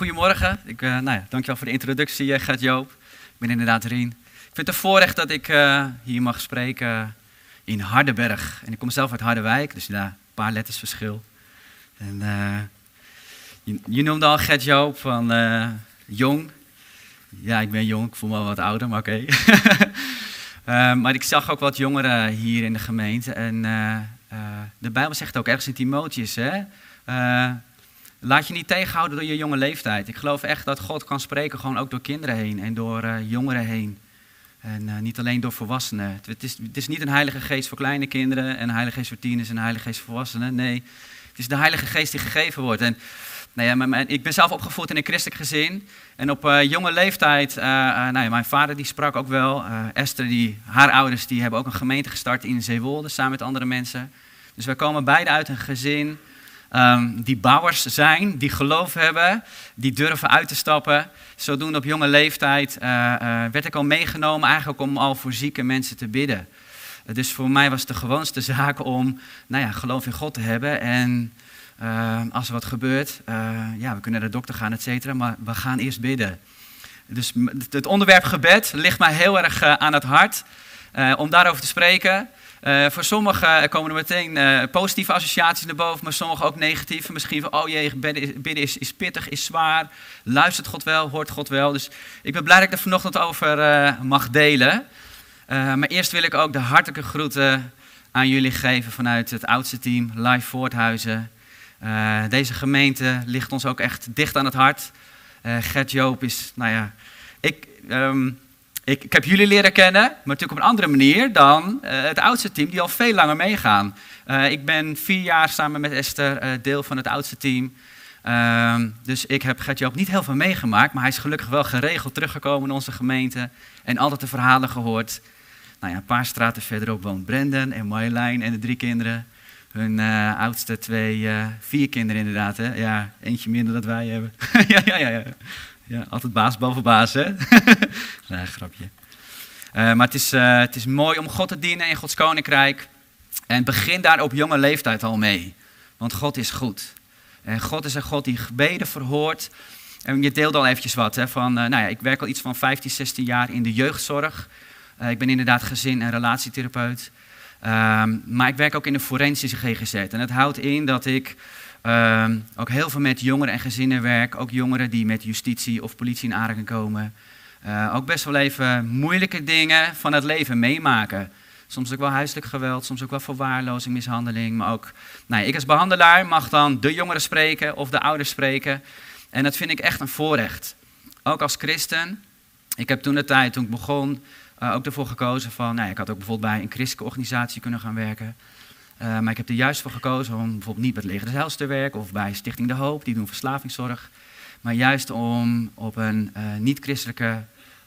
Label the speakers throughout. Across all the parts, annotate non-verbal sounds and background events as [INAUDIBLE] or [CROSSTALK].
Speaker 1: goedemorgen. Ik, uh, nou ja, dankjewel voor de introductie, uh, Gert Joop. Ik ben inderdaad Rien. Ik vind het een voorrecht dat ik uh, hier mag spreken in Hardenberg. En ik kom zelf uit Harderwijk, dus daar een paar letters verschil. En, je, noemde al Gert Joop van jong. Ja, ik ben jong, ik voel me wel wat ouder, maar oké. [LAUGHS] Maar ik zag ook wat jongeren hier in de gemeente. En de Bijbel zegt ook ergens in Timotheus, hè... Laat je niet tegenhouden door je jonge leeftijd. Ik geloof echt dat God kan spreken, gewoon ook door kinderen heen en door uh, jongeren heen. En uh, niet alleen door volwassenen. Het is, het is, niet een heilige geest voor kleine kinderen en een heilige geest voor tieners en een heilige geest voor volwassenen. Nee, het is de heilige geest die gegeven wordt. En nou ja, ik ben zelf opgevoed in een christelijk gezin. En op uh, jonge leeftijd, nou ja, mijn vader die sprak ook wel. Esther, die, haar ouders, die hebben ook een gemeente gestart in Zeewolde samen met andere mensen. Dus wij komen beide uit een gezin um, die bouwers zijn, die geloof hebben, die durven uit te stappen. Zodoende op jonge leeftijd uh, uh, werd ik al meegenomen eigenlijk om al voor zieke mensen te bidden. Uh, dus voor mij was het de gewoonste zaak om nou ja, geloof in God te hebben. En als er wat gebeurt, ja, we kunnen naar de dokter gaan, et cetera, maar we gaan eerst bidden. Dus het onderwerp gebed ligt mij heel erg aan het hart om daarover te spreken. Uh, voor sommigen komen er meteen uh, positieve associaties naar boven, maar sommigen ook negatieve. Misschien van, oh jee, bidden is, is, pittig, is zwaar. Luistert God wel, hoort God wel. Dus ik ben blij dat ik er vanochtend over mag delen. maar eerst wil ik ook de hartelijke groeten aan jullie geven vanuit het oudste team, Live Voorthuizen. deze gemeente ligt ons ook echt dicht aan het hart. Gert Joop is, nou ja, ik... Um, ik, heb jullie leren kennen, maar natuurlijk op een andere manier dan uh, het oudste team, die al veel langer meegaan. Uh, ik ben vier jaar samen met Esther uh, deel van het oudste team. Ehm, dus ik heb Gertje ook niet heel veel meegemaakt, maar hij is gelukkig wel geregeld teruggekomen in onze gemeente en altijd de verhalen gehoord. Nou ja, een paar straten verderop woont Brendan en Marjolein en de drie kinderen. Hun oudste twee, vier kinderen inderdaad. Hè? Ja, eentje minder dan wij hebben. [LAUGHS] ja, ja, ja, ja. Ja, altijd baas boven baas, hè? [LAUGHS] nee, grapje. Uh, maar het is, uh, het is mooi om God te dienen in Gods koninkrijk. En begin daar op jonge leeftijd al mee. Want God is goed. En God is een God die gebeden verhoort. En je deelde al eventjes wat, hè, van, uh, nou ja, ik werk al iets van 15, 16 jaar in de jeugdzorg. ik ben inderdaad gezin- en relatietherapeut. Ehm, maar ik werk ook in de forensische GGZ. En het houdt in dat ik Ehm, ook heel veel met jongeren en gezinnen werk. Ook jongeren die met justitie of politie in aanraking komen. Uh, ook best wel even moeilijke dingen van het leven meemaken. Soms ook wel huiselijk geweld, soms ook wel verwaarlozing, mishandeling. Maar ook, nou ik als behandelaar mag dan de jongeren spreken of de ouders spreken. En dat vind ik echt een voorrecht. Ook als christen. Ik heb toen de tijd, toen ik begon, uh, ook ervoor gekozen van, nou ik had ook bijvoorbeeld bij een christelijke organisatie kunnen gaan werken. Uh, maar ik heb er juist voor gekozen om bijvoorbeeld niet bij het Leger des Heils te werken of bij Stichting De Hoop, die doen verslavingszorg. Maar juist om op een uh, niet-christelijke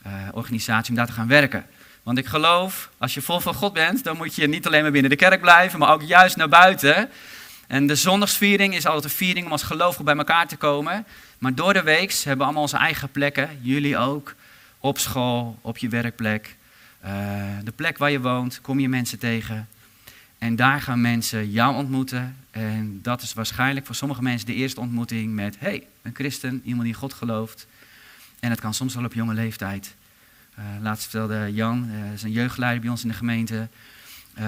Speaker 1: uh, organisatie om daar te gaan werken. Want ik geloof, als je vol van God bent, dan moet je niet alleen maar binnen de kerk blijven, maar ook juist naar buiten. En de zondagsviering is altijd een viering om als gelovigen bij elkaar te komen. Maar door de week hebben we allemaal onze eigen plekken, jullie ook, op school, op je werkplek. de plek waar je woont, kom je mensen tegen. En daar gaan mensen jou ontmoeten. En dat is waarschijnlijk voor sommige mensen de eerste ontmoeting met: hey, een christen, iemand die God gelooft. En het kan soms wel op jonge leeftijd. Uh, laatst vertelde Jan, uh, is een jeugdleider bij ons in de gemeente. Uh,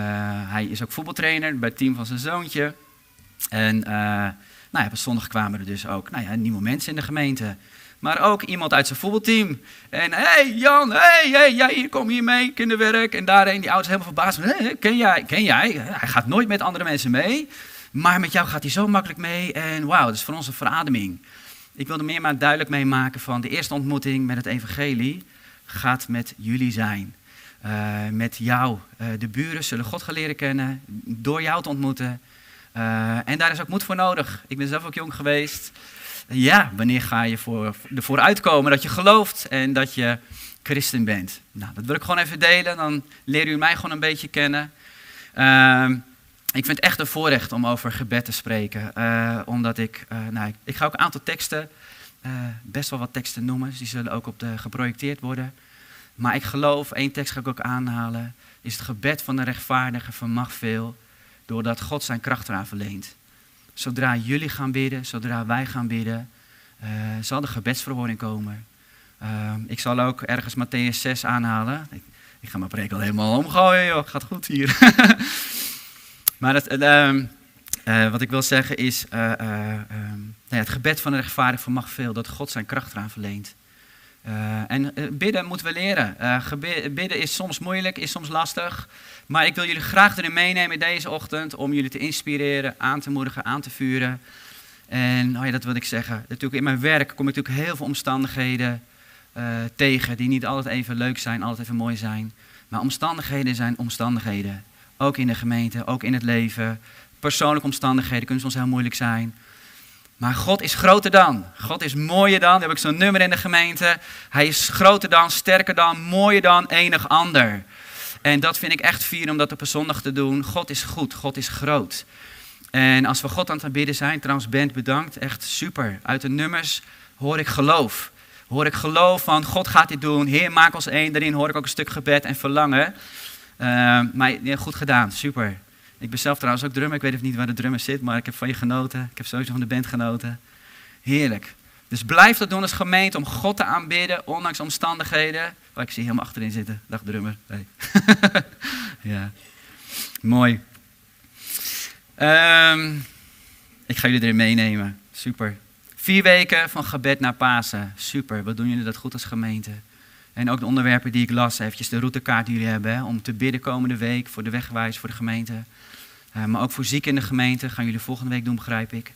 Speaker 1: hij is ook voetbaltrainer bij het team van zijn zoontje. En nou ja, op zondag kwamen er dus ook nou ja, nieuwe mensen in de gemeente maar ook iemand uit zijn voetbalteam. En hé hey Jan, hé, hey, hey, jij hier, kom hier mee, kinderwerk. En daarheen, die ouders helemaal verbaasd. Hey, ken jij, ken jij? Hij gaat nooit met andere mensen mee. Maar met jou gaat hij zo makkelijk mee. En wauw, dat is voor ons een verademing. Ik wilde meer maar duidelijk meemaken van de eerste ontmoeting met het evangelie gaat met jullie zijn. Uh, met jou. Uh, de buren zullen God gaan leren kennen door jou te ontmoeten. Uh, en daar is ook moed voor nodig. Ik ben zelf ook jong geweest ja, wanneer ga je voor, ervoor uitkomen dat je gelooft en dat je christen bent? Nou, dat wil ik gewoon even delen, dan leer u mij gewoon een beetje kennen. Uh, ik vind het echt een voorrecht om over gebed te spreken, uh, omdat ik, uh, nou, ik, ik, ga ook een aantal teksten, uh, best wel wat teksten noemen, dus die zullen ook op de geprojecteerd worden. Maar ik geloof, één tekst ga ik ook aanhalen, is het gebed van de rechtvaardige vermag veel, doordat God zijn kracht eraan verleent. Zodra jullie gaan bidden, zodra wij gaan bidden, uh, zal de gebedsverhoring komen. Ehm, ik zal ook ergens Matthäus 6 aanhalen. Ik, ga mijn preek al helemaal omgooien, joh. Gaat goed hier. [LAUGHS] maar het, ehm, eh, wat ik wil zeggen is, uh, ja, het gebed van de rechtvaardige vermag veel, dat God zijn kracht eraan verleent. En bidden moeten we leren. bidden is soms moeilijk, is soms lastig. Maar ik wil jullie graag erin meenemen deze ochtend om jullie te inspireren, aan te moedigen, aan te vuren. En oh ja, dat wil ik zeggen. Natuurlijk in mijn werk kom ik natuurlijk heel veel omstandigheden tegen die niet altijd even leuk zijn, altijd even mooi zijn. Maar omstandigheden zijn omstandigheden. Ook in de gemeente, ook in het leven. Persoonlijke omstandigheden kunnen soms heel moeilijk zijn. Maar God is groter dan. God is mooier dan. Dan heb ik zo'n nummer in de gemeente. Hij is groter dan, sterker dan, mooier dan enig ander. En dat vind ik echt vier om dat op een zondag te doen. God is goed, God is groot. En als we God aan het bidden zijn, trouwens bent bedankt, echt super. Uit de nummers hoor ik geloof. Hoor ik geloof van God gaat dit doen. Heer, maak ons één. Daarin hoor ik ook een stuk gebed en verlangen. Uh, maar goed gedaan, super. Ik ben zelf trouwens ook drummer. Ik weet even niet waar de drummer zit, maar ik heb van je genoten. Ik heb sowieso van de band genoten. Heerlijk. Dus blijf dat doen als gemeente om God te aanbidden, ondanks omstandigheden. Oh, ik zie helemaal achterin zitten. Dag drummer. Hey. [LAUGHS] ja, mooi. Um, ik ga jullie erin meenemen. Super. Vier weken van gebed naar Pasen. Super. Wat doen jullie dat goed als gemeente? En ook de onderwerpen die ik las, eventjes de routekaart die jullie hebben, om te bidden komende week voor de wegwijs, voor de gemeente. Uh, maar ook voor zieken in de gemeente gaan jullie volgende week doen, begrijp ik.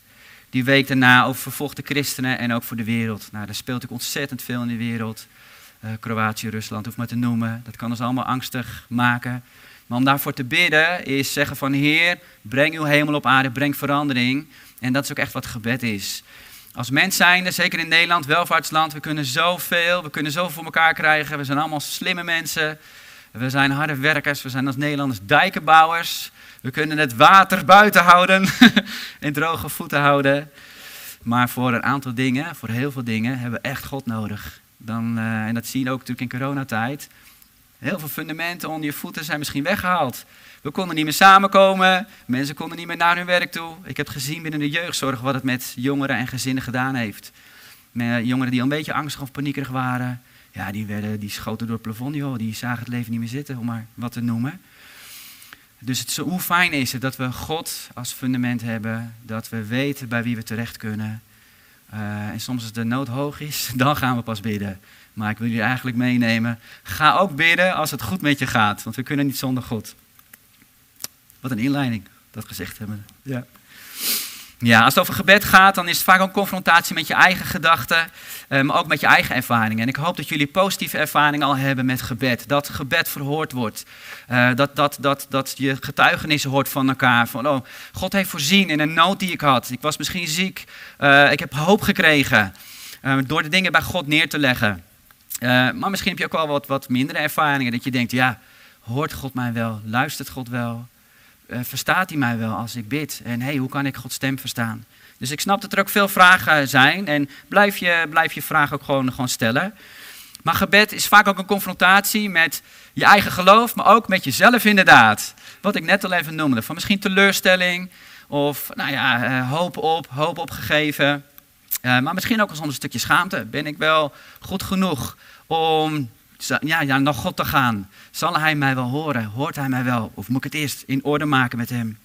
Speaker 1: Die week daarna over vervolgde christenen en ook voor de wereld. Nou, daar speelt ook ontzettend veel in de wereld. Uh, Kroatië, Rusland, hoef maar te noemen. Dat kan ons allemaal angstig maken. Maar om daarvoor te bidden is zeggen van Heer, breng uw hemel op aarde, breng verandering. En dat is ook echt wat gebed is. Als mens zijnde, zeker in Nederland, welvaartsland, we kunnen zoveel, we kunnen zoveel voor elkaar krijgen. We zijn allemaal slimme mensen. We zijn harde werkers, we zijn als Nederlanders dijkenbouwers. We kunnen het water buiten houden [LAUGHS] en droge voeten houden. Maar voor een aantal dingen, voor heel veel dingen, hebben we echt God nodig. Dan, uh, en dat zien we ook natuurlijk in coronatijd. Heel veel fundamenten onder je voeten zijn misschien weggehaald. We konden niet meer samenkomen. Mensen konden niet meer naar hun werk toe. Ik heb gezien binnen de jeugdzorg wat het met jongeren en gezinnen gedaan heeft. Met jongeren die al een beetje angstig of paniekerig waren. Ja, die, werden, die schoten door het plafond. Joh. Die zagen het leven niet meer zitten, om maar wat te noemen. Dus het, hoe fijn is het dat we God als fundament hebben. Dat we weten bij wie we terecht kunnen. Uh, en soms als de nood hoog is, [LAUGHS] dan gaan we pas bidden. Maar ik wil jullie eigenlijk meenemen. Ga ook bidden als het goed met je gaat. Want we kunnen niet zonder God. Wat een inleiding, dat gezegd hebben. Ja. Ja, als het over gebed gaat, dan is het vaak ook een confrontatie met je eigen gedachten, eh, maar ook met je eigen ervaringen. En ik hoop dat jullie positieve ervaringen al hebben met gebed. Dat gebed verhoord wordt. Uh, dat, dat, dat, dat je getuigenissen hoort van elkaar. Van, oh, God heeft voorzien in een nood die ik had. Ik was misschien ziek. Uh, ik heb hoop gekregen. door de dingen bij God neer te leggen. maar misschien heb je ook wel wat, wat mindere ervaringen. Dat je denkt, ja, hoort God mij wel? Luistert God wel? Uh, verstaat hij mij wel als ik bid? En hey, hoe kan ik Gods stem verstaan? Dus ik snap dat er ook veel vragen zijn en blijf je, blijf je vragen ook gewoon, gewoon stellen. Maar gebed is vaak ook een confrontatie met je eigen geloof, maar ook met jezelf inderdaad. Wat ik net al even noemde, van misschien teleurstelling of nou ja, uh, hoop op, hoop opgegeven. Uh, maar misschien ook soms een stukje schaamte. Ben ik wel goed genoeg om ja, ja, naar God te gaan. Zal hij mij wel horen? Hoort hij mij wel? Of moet ik het eerst in orde maken met hem?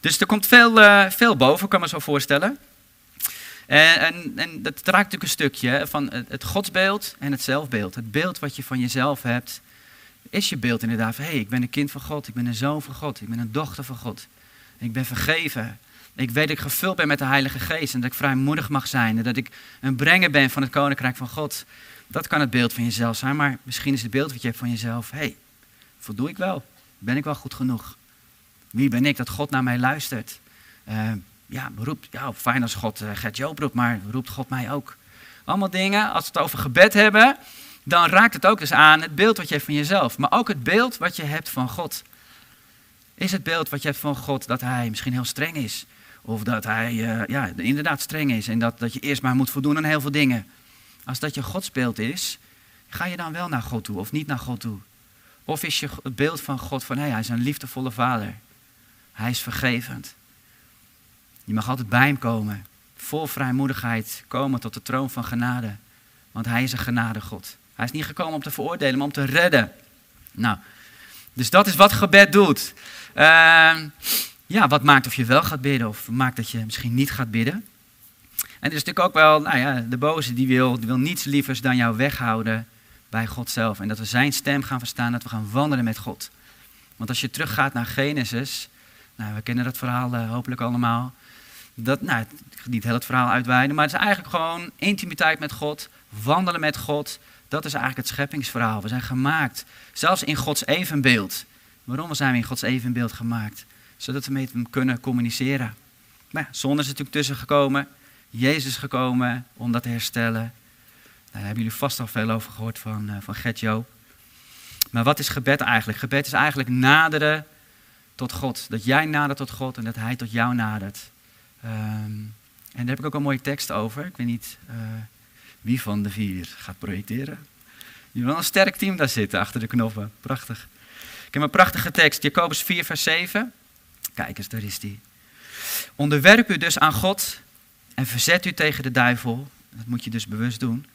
Speaker 1: Dus er komt veel, uh, veel boven, kan me zo voorstellen. En, en, en, dat raakt natuurlijk een stukje van het, godsbeeld en het zelfbeeld. Het beeld wat je van jezelf hebt, is je beeld inderdaad van... hé, hey, ik ben een kind van God, ik ben een zoon van God, ik ben een dochter van God. Ik ben vergeven. Ik weet dat ik gevuld ben met de Heilige Geest en dat ik vrijmoedig mag zijn. En dat ik een brenger ben van het Koninkrijk van God. Dat kan het beeld van jezelf zijn, maar misschien is het beeld wat je hebt van jezelf: hé, hey, voldoe ik wel? Ben ik wel goed genoeg? Wie ben ik dat God naar mij luistert? Uh, ja, roept, ja, fijn als God uh, Gert roept, maar roept God mij ook? Allemaal dingen, als we het over gebed hebben, dan raakt het ook dus aan het beeld wat je hebt van jezelf, maar ook het beeld wat je hebt van God. Is het beeld wat je hebt van God dat hij misschien heel streng is? Of dat hij uh, ja, inderdaad streng is en dat, dat je eerst maar moet voldoen aan heel veel dingen? Als dat je godsbeeld is, ga je dan wel naar God toe of niet naar God toe? Of is je het beeld van God van hey, hij is een liefdevolle vader. Hij is vergevend. Je mag altijd bij hem komen. vol vrijmoedigheid komen tot de troon van genade. Want hij is een genade God. Hij is niet gekomen om te veroordelen, maar om te redden. Nou, dus dat is wat gebed doet. Ehm, ja, wat maakt of je wel gaat bidden of maakt dat je misschien niet gaat bidden. En er is natuurlijk ook wel, nou ja, de boze die wil, die wil niets lievers dan jou weghouden bij God zelf. En dat we zijn stem gaan verstaan, dat we gaan wandelen met God. Want als je teruggaat naar Genesis, nou, we kennen dat verhaal uh, hopelijk allemaal. Dat, nou, niet heel het verhaal uitweiden, maar het is eigenlijk gewoon intimiteit met God, wandelen met God. Dat is eigenlijk het scheppingsverhaal. We zijn gemaakt, zelfs in Gods evenbeeld. Waarom zijn we in Gods evenbeeld gemaakt? Zodat we met hem kunnen communiceren. Maar ja, zonde is natuurlijk tussen gekomen. Jezus gekomen om dat te herstellen. Daar hebben jullie vast al veel over gehoord van, uh, van Joop. Maar wat is gebed eigenlijk? Gebed is eigenlijk naderen tot God. Dat jij nadert tot God en dat Hij tot jou nadert. Um, en daar heb ik ook een mooie tekst over. Ik weet niet uh, wie van de vier gaat projecteren. Je wil een sterk team daar zitten achter de knoppen. Prachtig. Ik heb een prachtige tekst. Jacobus 4, vers 7. Kijk eens, daar is die. Onderwerp u dus aan God en verzet u tegen de duivel. Dat moet je dus bewust doen.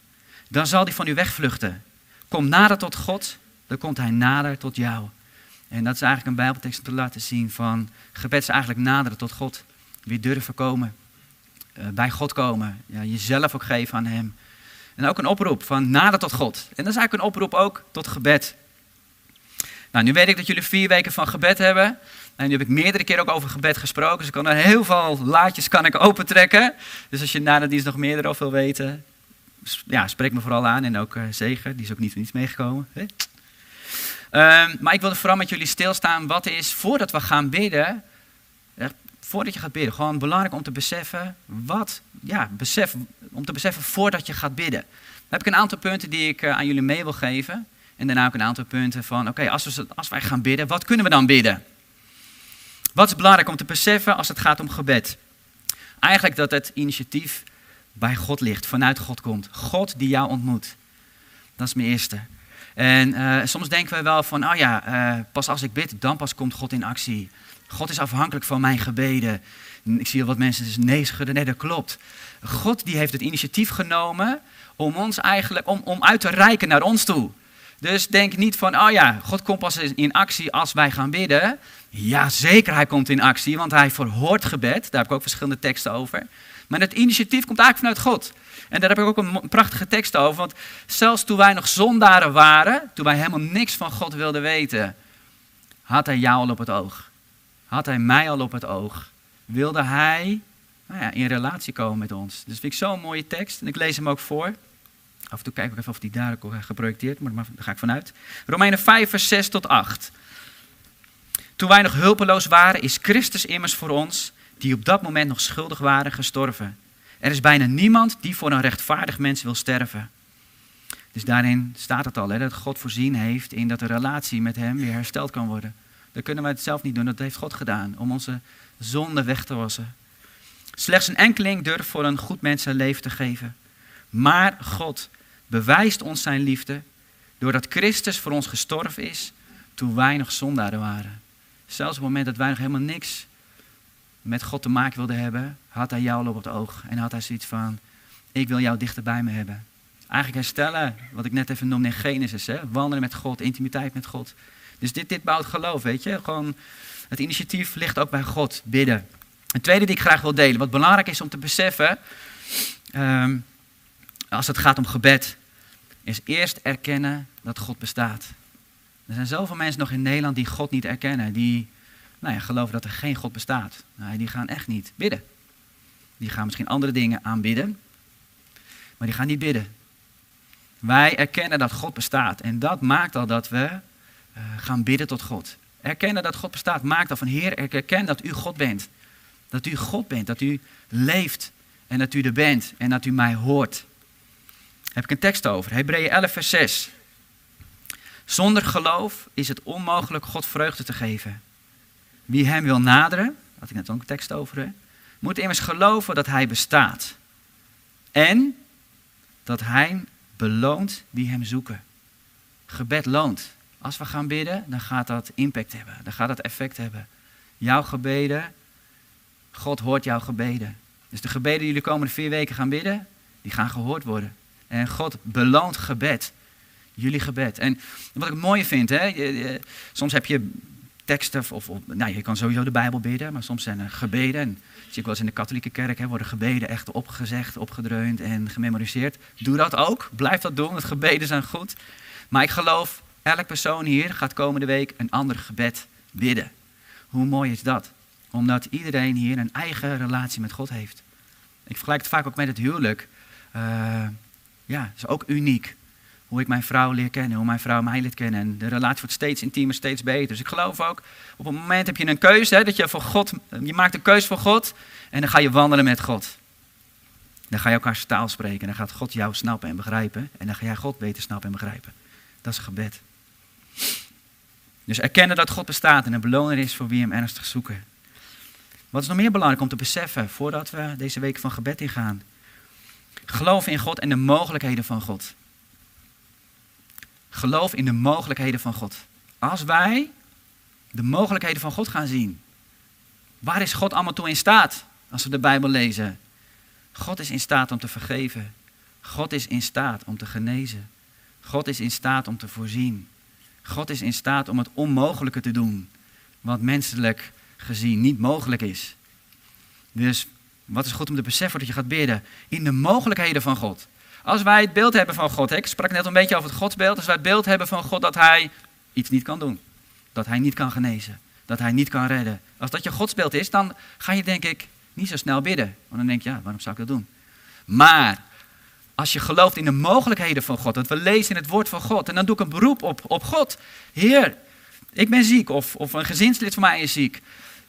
Speaker 1: Dan zal hij van u wegvluchten. Kom nader tot God, dan komt hij nader tot jou. En dat is eigenlijk een bijbeltekst om te laten zien van gebed is eigenlijk naderen tot God. Weer durven komen. Uh, bij God komen. Ja, jezelf ook geven aan hem. En ook een oproep van nader tot God. En dat is eigenlijk een oproep ook tot gebed. Nou, nu weet ik dat jullie vier weken van gebed hebben. En nu heb ik meerdere keer ook over gebed gesproken. Dus ik kan er heel veel laadjes kan ik opentrekken. Dus als je na de dienst nog meer erover wil weten, ja, spreek me vooral aan. En ook uh, Zeger, die is ook niet niets meegekomen. Um, maar ik wilde vooral met jullie stilstaan wat is, voordat we gaan bidden, voordat je gaat bidden, gewoon belangrijk om te beseffen, wat, ja, besef, om te beseffen voordat je gaat bidden. Dan heb ik een aantal punten die ik uh, aan jullie mee wil geven. En daarna ook een aantal punten van, oké, als, als wij gaan bidden, wat kunnen we dan bidden? Wat is belangrijk om te beseffen als het gaat om gebed? Eigenlijk dat het initiatief bij God ligt, vanuit God komt. God die jou ontmoet. Dat is mijn eerste. En uh, soms denken we wel van, oh ja, uh, pas als ik bid, dan pas komt God in actie. God is afhankelijk van mijn gebeden. Ik zie wat mensen dus nee schudden. Nee, dat klopt. God die heeft het initiatief genomen om ons eigenlijk, om, om uit te reiken naar ons toe. Dus denk niet van, oh ja, God komt pas in actie als wij gaan bidden. Ja, zeker, hij komt in actie, want hij verhoort gebed. Daar heb ik ook verschillende teksten over. Maar het initiatief komt eigenlijk vanuit God. En daar heb ik ook een prachtige tekst over. Want zelfs toen wij nog zondaren waren, toen wij helemaal niks van God wilden weten, had hij jou al op het oog. Had hij mij al op het oog. Wilde hij nou ja, in relatie komen met ons. Dus vind ik zo'n mooie tekst. En ik lees hem ook voor. Af en toe kijk ik even of die daar ook geprojecteerd wordt, maar daar ga ik vanuit. Romeinen 5, vers 6 tot 8. Toen wij nog hulpeloos waren, is Christus immers voor ons, die op dat moment nog schuldig waren, gestorven. Er is bijna niemand die voor een rechtvaardig mens wil sterven. Dus daarin staat het al, hè, dat God voorzien heeft in dat de relatie met hem weer hersteld kan worden. Dat kunnen wij het zelf niet doen, dat heeft God gedaan, om onze zonde weg te wassen. Slechts een enkeling durft voor een goed mens zijn leven te geven. Maar God bewijst ons zijn liefde doordat Christus voor ons gestorven is toen wij nog zondaren waren. Zelfs op het moment dat wij nog helemaal niks met God te maken wilden hebben, had hij jou al op het oog. En had hij zoiets van, ik wil jou dichter bij me hebben. Eigenlijk herstellen, wat ik net even noemde in Genesis. Hè? Wandelen met God, intimiteit met God. Dus dit, dit bouwt geloof, weet je. Gewoon, het initiatief ligt ook bij God, bidden. Een tweede die ik graag wil delen, wat belangrijk is om te beseffen, um, als het gaat om gebed, is eerst erkennen dat God bestaat. Er zijn zoveel mensen nog in Nederland die God niet erkennen, die nou ja, geloven dat er geen God bestaat. Die gaan echt niet bidden. Die gaan misschien andere dingen aanbidden, maar die gaan niet bidden. Wij erkennen dat God bestaat en dat maakt al dat we uh, gaan bidden tot God. Erkennen dat God bestaat maakt al van Heer, ik erken dat u God bent. Dat u God bent, dat u leeft en dat u er bent en dat u mij hoort. Heb ik een tekst over, Hebreeën 11 vers 6. Zonder geloof is het onmogelijk God vreugde te geven. Wie hem wil naderen, had ik net ook een tekst over, hè, moet immers geloven dat hij bestaat. En dat hij beloont wie hem zoeken. Gebed loont. Als we gaan bidden, dan gaat dat impact hebben. Dan gaat dat effect hebben. Jouw gebeden, God hoort jouw gebeden. Dus de gebeden die jullie de komende vier weken gaan bidden, die gaan gehoord worden. En God beloont gebed. Jullie gebed. En wat ik het mooie vind, hè, soms heb je teksten, of, of, nou, je kan sowieso de Bijbel bidden, maar soms zijn er gebeden. En zie ik wel eens in de katholieke kerk, hè, worden gebeden echt opgezegd, opgedreund en gememoriseerd. Doe dat ook, blijf dat doen, want gebeden zijn goed. Maar ik geloof, elk persoon hier gaat komende week een ander gebed bidden. Hoe mooi is dat? Omdat iedereen hier een eigen relatie met God heeft. Ik vergelijk het vaak ook met het huwelijk. Uh, ja, dat is ook uniek. Hoe ik mijn vrouw leer kennen, hoe mijn vrouw mij leert kennen. En de relatie wordt steeds intiemer, steeds beter. Dus ik geloof ook, op een moment heb je een keuze, hè, dat je voor God, je maakt een keuze voor God en dan ga je wandelen met God. Dan ga je elkaar taal spreken en dan gaat God jou snappen en begrijpen. En dan ga jij God beter snappen en begrijpen. Dat is gebed. Dus erkennen dat God bestaat en een beloner is voor wie hem ernstig zoeken. Wat is nog meer belangrijk om te beseffen voordat we deze week van gebed ingaan? Geloof in God en de mogelijkheden van God. Geloof in de mogelijkheden van God. Als wij de mogelijkheden van God gaan zien, waar is God allemaal toe in staat als we de Bijbel lezen? God is in staat om te vergeven. God is in staat om te genezen. God is in staat om te voorzien. God is in staat om het onmogelijke te doen, wat menselijk gezien niet mogelijk is. Dus wat is goed om te beseffen dat je gaat bidden? In de mogelijkheden van God. Als wij het beeld hebben van God, ik sprak net een beetje over het godsbeeld, als wij het beeld hebben van God dat hij iets niet kan doen, dat hij niet kan genezen, dat hij niet kan redden. Als dat je godsbeeld is, dan ga je denk ik niet zo snel bidden. Want dan denk je, ja, waarom zou ik dat doen? Maar als je gelooft in de mogelijkheden van God, dat we lezen in het woord van God, en dan doe ik een beroep op, op God. Heer, ik ben ziek, of, of een gezinslid van mij is ziek.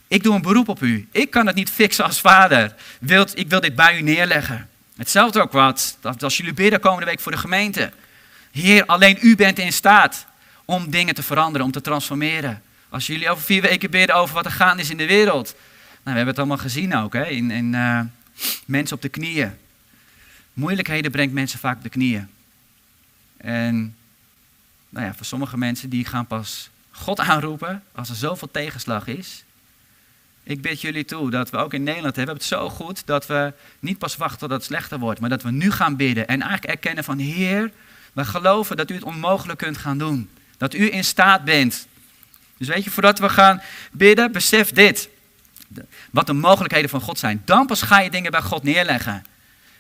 Speaker 1: Ik doe een beroep op u. Ik kan het niet fixen als vader. Wilt, ik wil dit bij u neerleggen. Hetzelfde ook wat, als jullie bidden komende week voor de gemeente. Heer, alleen u bent in staat om dingen te veranderen, om te transformeren. Als jullie over vier weken bidden over wat er gaande is in de wereld. Nou, we hebben het allemaal gezien ook, hè? in, in uh, mensen op de knieën. Moeilijkheden brengt mensen vaak op de knieën. En nou ja, voor sommige mensen die gaan pas God aanroepen als er zoveel tegenslag is. Ik bid jullie toe dat we ook in Nederland hebben het zo goed dat we niet pas wachten tot het slechter wordt, maar dat we nu gaan bidden en eigenlijk erkennen van Heer, we geloven dat u het onmogelijk kunt gaan doen. Dat u in staat bent. Dus weet je, voordat we gaan bidden, besef dit. Wat de mogelijkheden van God zijn. Dan pas ga je dingen bij God neerleggen.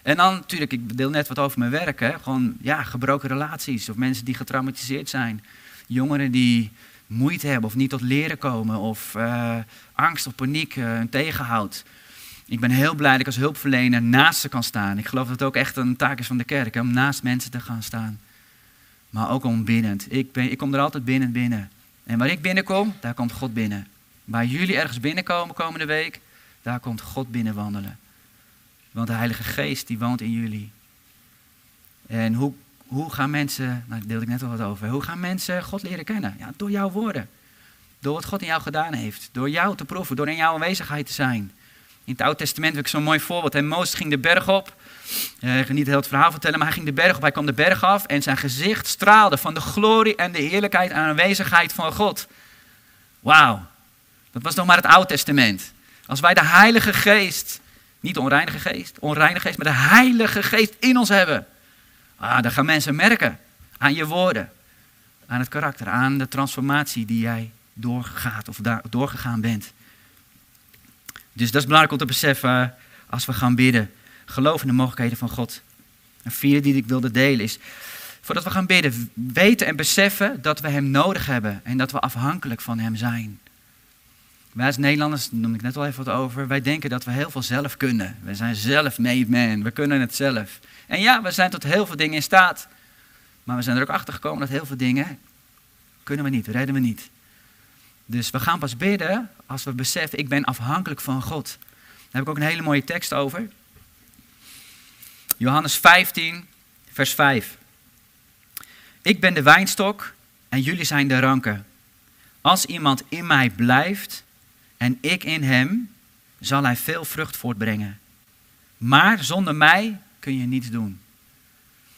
Speaker 1: En dan natuurlijk, ik deel net wat over mijn werk. Hè? Gewoon ja, gebroken relaties of mensen die getraumatiseerd zijn. Jongeren die moeite hebben of niet tot leren komen of uh, angst of paniek uh, tegenhoudt. Ik ben heel blij dat ik als hulpverlener naast ze kan staan. Ik geloof dat het ook echt een taak is van de kerk, om naast mensen te gaan staan. Maar ook om binnend. Ik, ik kom er altijd binnen binnen. En waar ik binnenkom, daar komt God binnen. Waar jullie ergens binnenkomen komende week, daar komt God binnen wandelen. Want de Heilige Geest die woont in jullie. En hoe hoe gaan mensen, nou, daar deelde ik net al wat over, hoe gaan mensen God leren kennen? Ja, door jouw woorden. Door wat God in jou gedaan heeft. Door jou te proeven, door in jouw aanwezigheid te zijn. In het Oude Testament heb ik zo'n mooi voorbeeld. En Mozes ging de berg op. Uh, ik ga niet heel het verhaal vertellen, maar hij ging de berg op. Hij kwam de berg af en zijn gezicht straalde van de glorie en de heerlijkheid en aanwezigheid van God. Wauw. Dat was nog maar het Oude Testament. Als wij de Heilige Geest, niet de geest, onreinige geest, maar de Heilige Geest in ons hebben Ah, dan gaan mensen merken aan je woorden, aan het karakter, aan de transformatie die jij doorgaat of doorgegaan bent. Dus dat is belangrijk om te beseffen eh, als we gaan bidden. Geloof in de mogelijkheden van God. Een vierde die ik wilde delen is, voordat we gaan bidden, weten en beseffen dat we Hem nodig hebben en dat we afhankelijk van Hem zijn. Wij als Nederlanders, daar noemde ik net al even wat over, wij denken dat we heel veel zelf kunnen. We zijn zelf made man, we kunnen het zelf. En ja, we zijn tot heel veel dingen in staat. Maar we zijn er ook achter gekomen dat heel veel dingen kunnen we niet, redden we niet. Dus we gaan pas bidden als we beseffen, ik ben afhankelijk van God. Daar heb ik ook een hele mooie tekst over. Johannes 15, vers 5. Ik ben de wijnstok en jullie zijn de ranken. Als iemand in mij blijft en ik in hem, zal hij veel vrucht voortbrengen. Maar zonder mij kun je niets doen.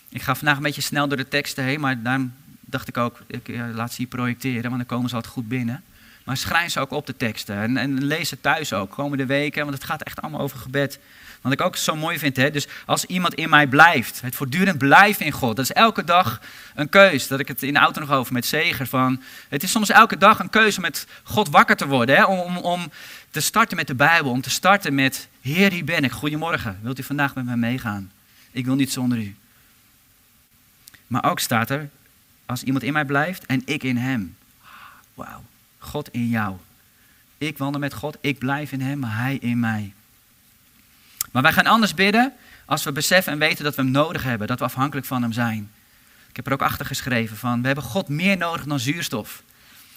Speaker 1: Ik ga vandaag een beetje snel door de teksten heen, maar daarom dacht ik ook, ik laat ze hier projecteren, want dan komen ze altijd goed binnen. Maar schrijf ze ook op de teksten en, en lees het thuis ook, komende weken, want het gaat echt allemaal over gebed. Wat ik ook zo mooi vind, hè? dus als iemand in mij blijft, het voortdurend blijven in God, dat is elke dag een keus. Dat ik het in de auto nog over met Zeger van, het is soms elke dag een keuze met God wakker te worden, hè? Om, om, om te starten met de Bijbel, om te starten met, Heer, hier ben ik, goedemorgen, wilt u vandaag met mij meegaan? Ik wil niet zonder u. Maar ook staat er, als iemand in mij blijft en ik in hem. Wauw, God in jou. Ik wandel met God, ik blijf in hem, maar hij in mij. Maar wij gaan anders bidden als we beseffen en weten dat we hem nodig hebben, dat we afhankelijk van hem zijn. Ik heb er ook achter geschreven van, we hebben God meer nodig dan zuurstof.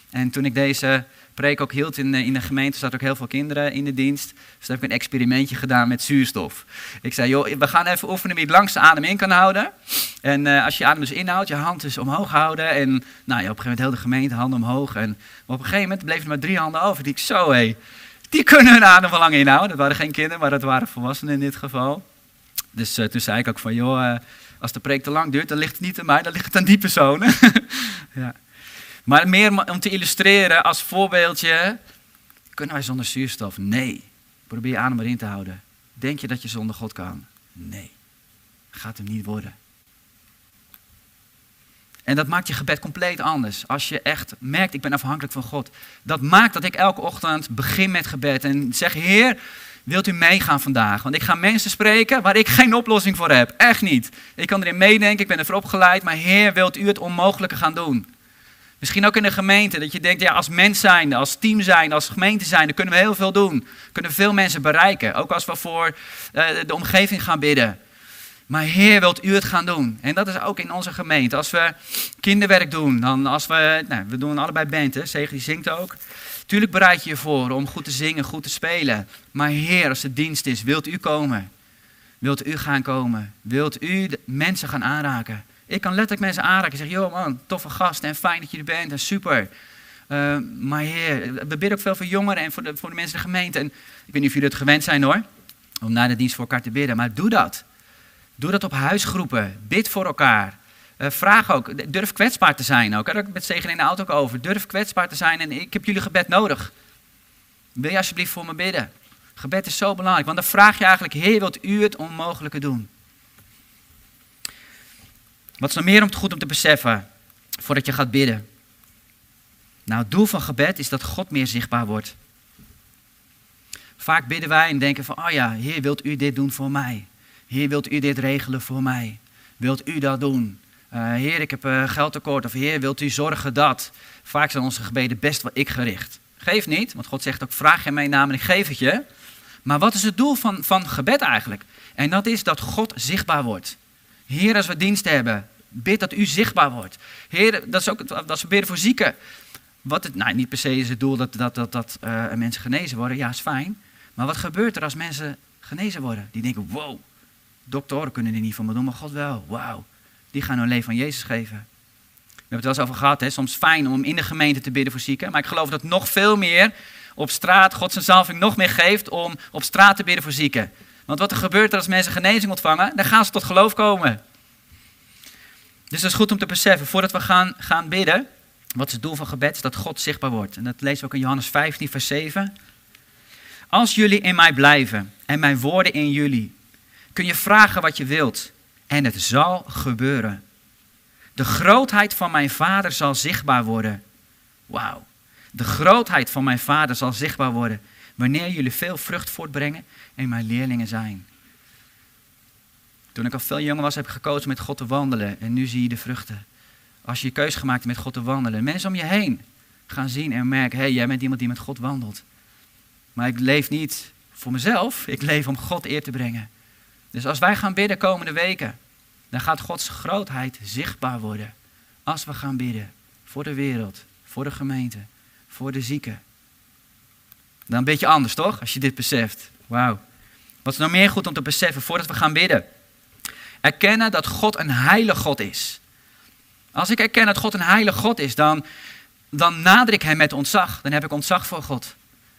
Speaker 1: En toen ik deze preek ook hield in, in de gemeente, zaten ook heel veel kinderen in de dienst. Dus toen heb ik een experimentje gedaan met zuurstof. Ik zei, joh, we gaan even oefenen wie het langste adem in kan houden. En uh, als je adem dus inhoudt, je hand dus omhoog houden. En nou, ja, op een gegeven moment heel de gemeente handen omhoog. En op een gegeven moment bleven er maar drie handen over. Die ik zo, hé, die kunnen hun adem wel lang inhouden. Dat waren geen kinderen, maar dat waren volwassenen in dit geval. Dus uh, toen zei ik ook van, joh, als de preek te lang duurt, dan ligt het niet aan mij, dan ligt het aan die personen. [LAUGHS] ja. Maar meer om te illustreren als voorbeeldje, kunnen wij zonder zuurstof? Nee. Probeer je adem erin te houden. Denk je dat je zonder God kan? Nee. Gaat hem niet worden. En dat maakt je gebed compleet anders. Als je echt merkt, ik ben afhankelijk van God. Dat maakt dat ik elke ochtend begin met gebed en zeg, Heer, wilt u meegaan vandaag? Want ik ga mensen spreken waar ik geen oplossing voor heb. Echt niet. Ik kan erin meedenken, ik ben ervoor opgeleid, maar Heer, wilt u het onmogelijke gaan doen? Misschien ook in de gemeente, dat je denkt, ja, als mens zijn, als team zijn, als gemeente zijn, dan kunnen we heel veel doen. Kunnen veel mensen bereiken, ook als we voor uh, de omgeving gaan bidden. Maar Heer, wilt u het gaan doen? En dat is ook in onze gemeente. Als we kinderwerk doen, dan als we, nou, we doen allebei band, hè? Zegen die zingt ook. Tuurlijk bereid je je voor om goed te zingen, goed te spelen. Maar Heer, als het dienst is, wilt u komen? Wilt u gaan komen? Wilt u mensen gaan aanraken? Ik kan letterlijk mensen aanraken en zeggen, joh man, toffe gast en fijn dat je er bent en super. Uh, maar heer, we bidden ook veel voor jongeren en voor de, voor de mensen in de gemeente. En ik weet niet of jullie het gewend zijn hoor, om na de dienst voor elkaar te bidden. Maar doe dat. Doe dat op huisgroepen. Bid voor elkaar. Uh, vraag ook, durf kwetsbaar te zijn ook. Daar heb ik met Zegen in de auto ook over. Durf kwetsbaar te zijn en ik heb jullie gebed nodig. Wil je alsjeblieft voor me bidden? Gebed is zo belangrijk, want dan vraag je eigenlijk, Heer, wilt u het onmogelijke doen? Wat is nog meer om het goed om te beseffen voordat je gaat bidden? Nou, het doel van gebed is dat God meer zichtbaar wordt. Vaak bidden wij en denken van, oh ja, Heer, wilt u dit doen voor mij? Heer, wilt u dit regelen voor mij? Wilt u dat doen? Uh, heer, ik heb uh, geldtekort. Of Heer, wilt u zorgen dat? Vaak zijn onze gebeden best wel ik gericht. Geef niet, want God zegt ook, vraag je mijn naam en ik geef het je. Maar wat is het doel van, van gebed eigenlijk? En dat is dat God zichtbaar wordt. Heer, als we dienst hebben, bid dat u zichtbaar wordt. Heer, dat is ook dat we bidden voor zieken. Wat het, nou, niet per se is het doel dat, dat, dat, dat uh, mensen genezen worden. Ja, is fijn. Maar wat gebeurt er als mensen genezen worden? Die denken, wow, doktoren kunnen er niet van me doen, maar God wel. Wauw, die gaan hun leven aan Jezus geven. We hebben het wel eens over gehad, hè? soms fijn om in de gemeente te bidden voor zieken. Maar ik geloof dat nog veel meer op straat God zijn zalving nog meer geeft om op straat te bidden voor zieken. Want wat er gebeurt als mensen genezing ontvangen, dan gaan ze tot geloof komen. Dus dat is goed om te beseffen, voordat we gaan, gaan bidden, wat is het doel van gebed? Is dat God zichtbaar wordt. En dat lezen we ook in Johannes 15, vers 7. Als jullie in mij blijven en mijn woorden in jullie, kun je vragen wat je wilt en het zal gebeuren. De grootheid van mijn vader zal zichtbaar worden. Wauw. De grootheid van mijn vader zal zichtbaar worden wanneer jullie veel vrucht voortbrengen en mijn leerlingen zijn. Toen ik al veel jonger was, heb ik gekozen met God te wandelen. En nu zie je de vruchten. Als je je keuze gemaakt hebt met God te wandelen. Mensen om je heen gaan zien en merken, hé, hey, jij bent iemand die met God wandelt. Maar ik leef niet voor mezelf, ik leef om God eer te brengen. Dus als wij gaan bidden komende weken, dan gaat Gods grootheid zichtbaar worden. Als we gaan bidden voor de wereld, voor de gemeente, voor de zieken. Dan een beetje anders, toch? Als je dit beseft. Wauw. Wat is nou meer goed om te beseffen voordat we gaan bidden? Erkennen dat God een heilig God is. Als ik erken dat God een heilig God is, dan, dan nader ik hem met ontzag. Dan heb ik ontzag voor God.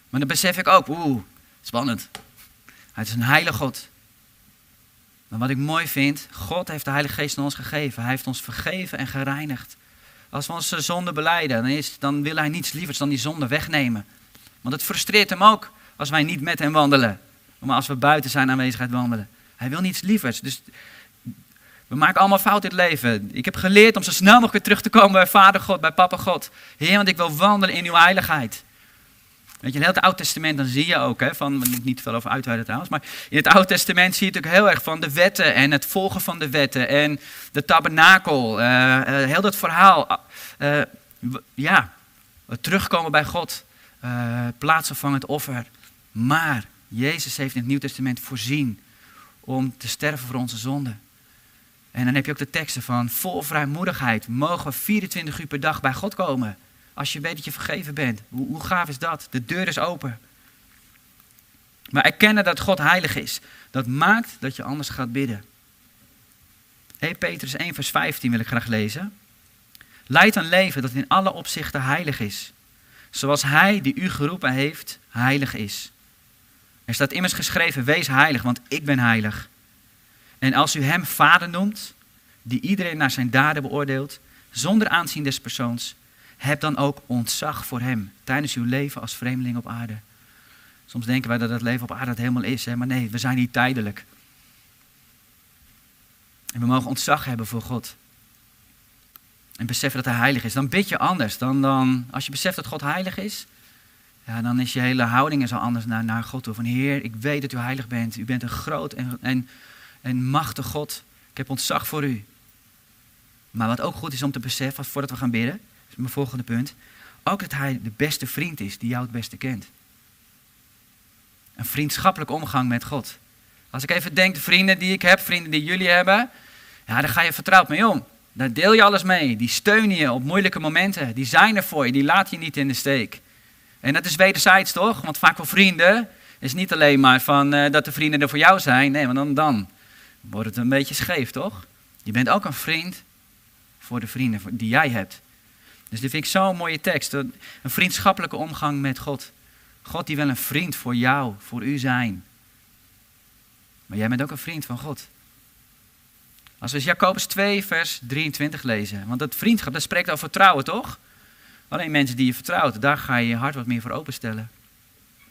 Speaker 1: Maar dan besef ik ook, oeh, spannend. Hij is een heilig God. Maar wat ik mooi vind, God heeft de Heilige Geest aan ons gegeven. Hij heeft ons vergeven en gereinigd. Als we onze zonde beleiden, dan, is, dan wil hij niets lievers dan die zonde wegnemen. Want het frustreert hem ook als wij niet met hem wandelen. Maar als we buiten zijn aanwezigheid wandelen. Hij wil niets lievers. Dus we maken allemaal fout in het leven. Ik heb geleerd om zo snel mogelijk terug te komen bij Vader God, bij Papa God. Heer, want ik wil wandelen in uw heiligheid. Weet je, in het Oude Testament dan zie je ook, hè, van, niet veel over uitweiden trouwens, maar in het Oude Testament zie je natuurlijk heel erg van de wetten en het volgen van de wetten en de tabernakel, uh, uh, heel dat verhaal. Uh, ja, terugkomen bij God, plaatsvervangend offer. Maar Jezus heeft in het Nieuw Testament voorzien om te sterven voor onze zonden. En dan heb je ook de teksten van vol vrijmoedigheid mogen we 24 uur per dag bij God komen. Als je weet dat je vergeven bent. Hoe, hoe gaaf is dat? De deur is open. Maar erkennen dat God heilig is, dat maakt dat je anders gaat bidden. 1 Petrus 1 vers 15 wil ik graag lezen. Leid een leven dat in alle opzichten heilig is. Zoals hij die u geroepen heeft, heilig is. Er staat immers geschreven, wees heilig, want ik ben heilig. En als u hem vader noemt, die iedereen naar zijn daden beoordeelt, zonder aanzien des persoons, heb dan ook ontzag voor hem tijdens uw leven als vreemdeling op aarde. Soms denken wij dat het leven op aarde het helemaal is, hè? maar nee, we zijn niet tijdelijk. En we mogen ontzag hebben voor God. En beseffen dat hij heilig is. Dan bid je anders. Dan, dan, als je beseft dat God heilig is, ja, dan is je hele houding zo anders naar, naar God toe. Van Heer, ik weet dat u heilig bent. U bent een groot en, en, en machtig God. Ik heb ontzag voor u. Maar wat ook goed is om te beseffen, voordat we gaan bidden, is mijn volgende punt. Ook dat hij de beste vriend is die jou het beste kent. Een vriendschappelijke omgang met God. Als ik even denk, de vrienden die ik heb, vrienden die jullie hebben, ja, daar ga je vertrouwd mee om. Daar deel je alles mee. Die steunen je op moeilijke momenten. Die zijn er voor je. Die laten je niet in de steek. En dat is wederzijds toch? Want vaak voor vrienden is niet alleen maar van uh, dat de vrienden er voor jou zijn. Nee, want dan, dan wordt het een beetje scheef, toch? Je bent ook een vriend voor de vrienden die jij hebt. Dus dit vind ik zo'n mooie tekst. Een vriendschappelijke omgang met God. God die wil een vriend voor jou, voor u zijn. Maar jij bent ook een vriend van God. Als we Jacobus 2, vers 23 lezen. Want dat vriendschap, dat spreekt over vertrouwen, toch? Alleen mensen die je vertrouwt, daar ga je je hart wat meer voor openstellen.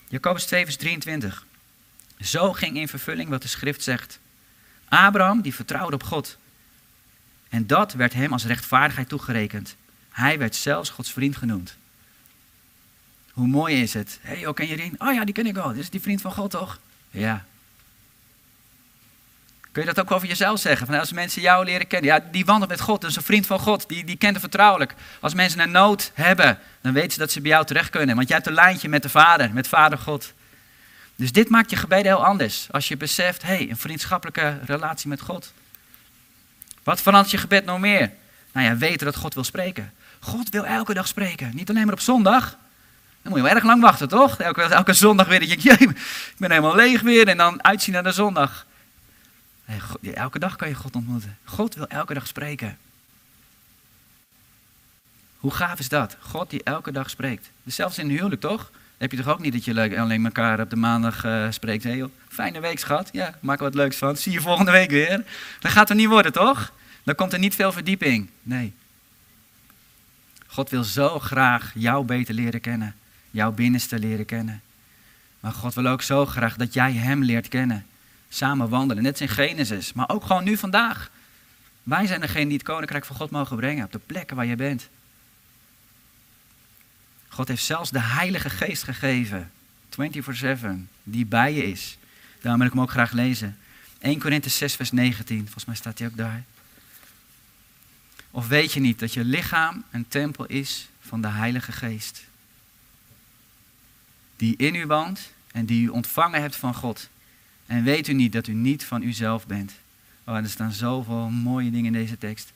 Speaker 1: Jacobus 2, vers 23. Zo ging in vervulling wat de schrift zegt. Abraham, die vertrouwde op God. En dat werd hem als rechtvaardigheid toegerekend. Hij werd zelfs Gods vriend genoemd. Hoe mooi is het? Hé, hey, ken je die? Oh ja, die ken ik wel. Dit is die vriend van God, toch? Ja. Kun je dat ook over jezelf zeggen? Van als mensen jou leren kennen, ja, die wandelt met God, dat is een vriend van God, die, die kent hem vertrouwelijk. Als mensen een nood hebben, dan weten ze dat ze bij jou terecht kunnen. Want jij hebt een lijntje met de Vader, met Vader God. Dus dit maakt je gebeden heel anders. Als je beseft, hé, hey, een vriendschappelijke relatie met God. Wat verandert je gebed nog meer? Nou ja, weten dat God wil spreken. God wil elke dag spreken, niet alleen maar op zondag. Dan moet je wel erg lang wachten, toch? Elke, elke zondag weer, dat je, [LAUGHS] ik ben helemaal leeg weer en dan uitzien naar de zondag. Elke dag kan je God ontmoeten. God wil elke dag spreken. Hoe gaaf is dat? God die elke dag spreekt. Dus zelfs in een huwelijk, toch? heb je toch ook niet dat je alleen elkaar op de maandag uh, spreekt. Hey, fijne week, schat. Ja, maak er wat leuks van. Zie je volgende week weer. Dat gaat er niet worden, toch? Dan komt er niet veel verdieping. Nee. God wil zo graag jou beter leren kennen. Jouw binnenste leren kennen. Maar God wil ook zo graag dat jij Hem leert kennen. Samen wandelen. Net in Genesis. Maar ook gewoon nu vandaag. Wij zijn degene die het koninkrijk van God mogen brengen. Op de plekken waar je bent. God heeft zelfs de Heilige Geest gegeven. 24-7. Die bij je is. Daarom wil ik hem ook graag lezen. 1 Korinthe 6 vers 19. Volgens mij staat hij ook daar. Of weet je niet dat je lichaam een tempel is van de Heilige Geest? Die in u woont en die u ontvangen hebt van God. En weet u niet dat u niet van uzelf bent? Oh, er staan zoveel mooie dingen in deze tekst.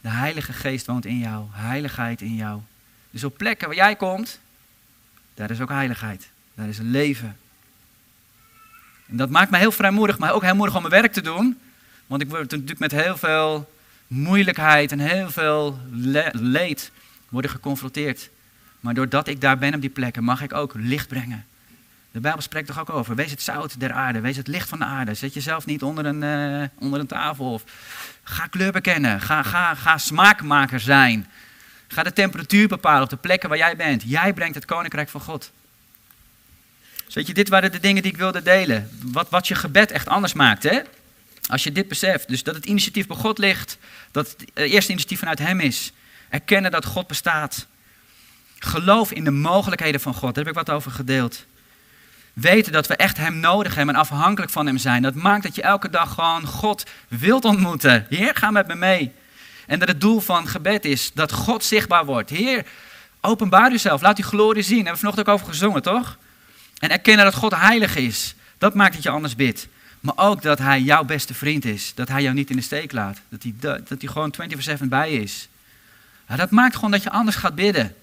Speaker 1: De Heilige Geest woont in jou, heiligheid in jou. Dus op plekken waar jij komt, daar is ook heiligheid. Daar is leven. En dat maakt mij heel vrijmoedig, maar ook heel moedig om mijn werk te doen. Want ik word natuurlijk met heel veel moeilijkheid en heel veel leed worden geconfronteerd. Maar doordat ik daar ben op die plekken, mag ik ook licht brengen. De Bijbel spreekt toch ook over, wees het zout der aarde, wees het licht van de aarde. Zet jezelf niet onder een, uh, onder een tafel. Of ga kleur bekennen, ga, ga, ga smaakmaker zijn. Ga de temperatuur bepalen op de plekken waar jij bent. Jij brengt het koninkrijk van God. Weet je, dit waren de dingen die ik wilde delen. Wat, wat je gebed echt anders maakt, hè? Als je dit beseft, dus dat het initiatief bij God ligt, dat het eerste initiatief vanuit Hem is. Erkennen dat God bestaat. Geloof in de mogelijkheden van God, daar heb ik wat over gedeeld. Weten dat we echt Hem nodig hebben en afhankelijk van Hem zijn. Dat maakt dat je elke dag gewoon God wilt ontmoeten. Heer, ga met me mee. En dat het doel van gebed is dat God zichtbaar wordt. Heer, openbaar uzelf, laat uw glorie zien. Daar hebben we vanochtend ook over gezongen, toch? En erkennen dat God heilig is. Dat maakt dat je anders bidt. Maar ook dat hij jouw beste vriend is. Dat hij jou niet in de steek laat. Dat hij, dat hij gewoon 24-7 bij is. Ja, dat maakt gewoon dat je anders gaat bidden.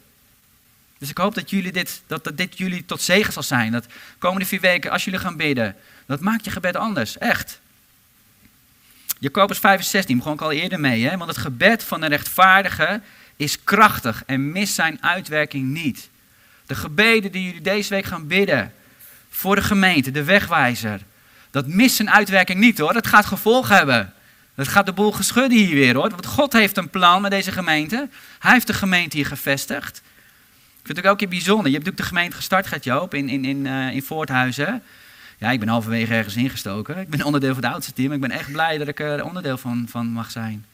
Speaker 1: Dus ik hoop dat, jullie dit, dat, dit jullie tot zegen zal zijn. Dat komende vier weken, als jullie gaan bidden, dat maakt je gebed anders. Echt. Jacobus 5 16 begon ik al eerder mee. Hè? Want het gebed van een rechtvaardige is krachtig en mist zijn uitwerking niet. De gebeden die jullie deze week gaan bidden voor de gemeente, de wegwijzer, dat mist zijn uitwerking niet hoor. Dat gaat gevolg hebben. Dat gaat de boel geschudden hier weer hoor. Want God heeft een plan met deze gemeente. Hij heeft de gemeente hier gevestigd. Ik vind het ook een bijzonder. Je hebt natuurlijk de gemeente gestart, gaat Joop, in, in, in, uh, in Voorthuizen. Ja, ik ben halverwege ergens ingestoken. Ik ben onderdeel van het oudste team. Ik ben echt blij dat ik er onderdeel van, van mag zijn.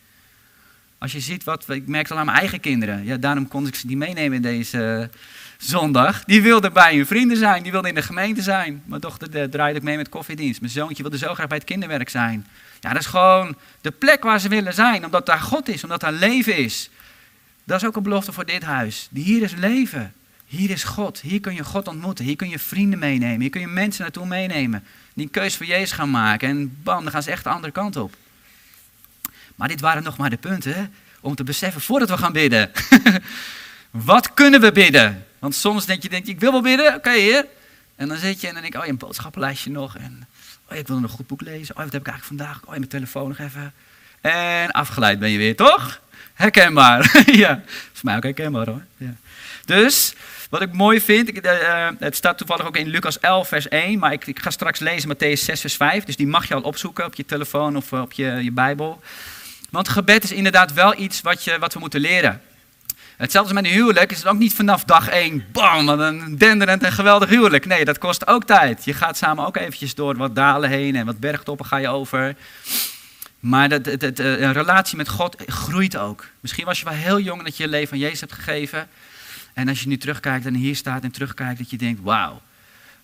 Speaker 1: Als je ziet wat, ik merk het al aan mijn eigen kinderen. Ja, daarom kon ik ze niet meenemen deze zondag. Die wilde bij hun vrienden zijn, die wilde in de gemeente zijn. Mijn dochter draaide ik mee met koffiedienst. Mijn zoontje wilde zo graag bij het kinderwerk zijn. Ja, dat is gewoon de plek waar ze willen zijn, omdat daar God is, omdat daar leven is. Dat is ook een belofte voor dit huis. Hier is leven. Hier is God. Hier kun je God ontmoeten. Hier kun je vrienden meenemen. Hier kun je mensen naartoe meenemen. Die een keus voor Jezus gaan maken. En bam, dan gaan ze echt de andere kant op. Maar dit waren nog maar de punten om te beseffen voordat we gaan bidden. [LAUGHS] Wat kunnen we bidden? Want soms denk je, denk je ik wil wel bidden, oké okay. En dan zit je en dan denk je, oh, je een boodschappenlijstje nog. En oh, ik wil nog een goed boek lezen. Oh, wat heb ik eigenlijk vandaag? Oh, mijn telefoon nog even. En afgeleid ben je weer, toch? Herkenbaar. [LAUGHS] ja, voor mij ook herkenbaar hoor. Ja. Dus, wat ik mooi vind, ik, uh, het staat toevallig ook in Lucas 11, vers 1, maar ik, ga straks lezen Matthäus 6, vers 5. Dus die mag je al opzoeken op je telefoon of op je, je Bijbel. Want gebed is inderdaad wel iets wat, je, wat we moeten leren. Hetzelfde met een huwelijk is het ook niet vanaf dag één, bam, een denderend en geweldig huwelijk. Nee, dat kost ook tijd. Je gaat samen ook eventjes door wat dalen heen en wat bergtoppen ga je over. Maar dat, dat, een relatie met God groeit ook. Misschien was je wel heel jong dat je je leven aan Jezus hebt gegeven. En als je nu terugkijkt en hier staat en terugkijkt, dat je denkt, wauw.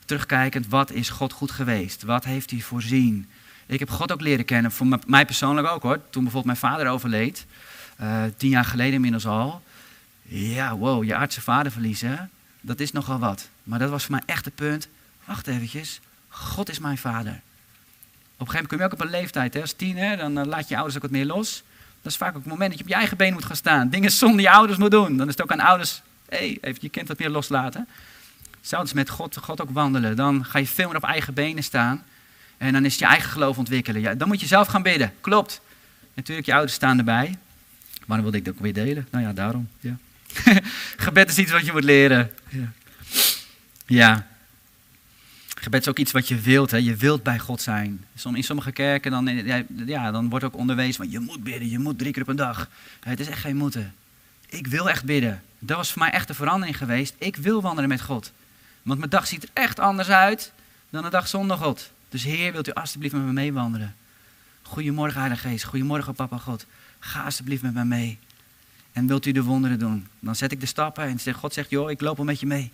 Speaker 1: Terugkijkend, wat is God goed geweest? Wat heeft hij voorzien? Ik heb God ook leren kennen, voor mij persoonlijk ook hoor. Toen bijvoorbeeld mijn vader overleed, uh, tien jaar geleden inmiddels al. Ja, wow, je aardse vader verliezen, dat is nogal wat. Maar dat was voor mij echt het punt. Wacht eventjes, God is mijn vader. Een gegeven moment kom je ook op een leeftijd, hè, als tiener, dan uh, laat je ouders ook wat meer los. Dat is vaak ook het moment dat je op je eigen been moet gaan staan. Dingen zonder je ouders moet doen. Dan is het ook aan ouders, hé, hey, even je kind wat meer loslaten. Zou dus met God, God ook wandelen. Dan ga je veel meer op eigen benen staan. En dan is je eigen geloof ontwikkelen. Ja, dan moet je zelf gaan bidden. Klopt. Natuurlijk, je ouders staan erbij. Waarom wilde ik dat ook weer delen? Nou ja, daarom. Ja. [LAUGHS] Gebed is iets wat je moet leren. Ja. ja. Gebed is ook iets wat je wilt. Hè. Je wilt bij God zijn. In sommige kerken dan, ja, dan wordt ook onderwezen je moet bidden, je moet drie keer op een dag. Het is echt geen moeten. Ik wil echt bidden. Dat was voor mij echt een verandering geweest. Ik wil wandelen met God. Want mijn dag ziet er echt anders uit dan een dag zonder God. Dus Heer, wilt u alstublieft met me meewandelen? Goedemorgen, Heilige Geest. Goedemorgen, Papa God. Ga alstublieft met me mee. En wilt u de wonderen doen? Dan zet ik de stappen en God zegt, joh, ik loop al met je mee.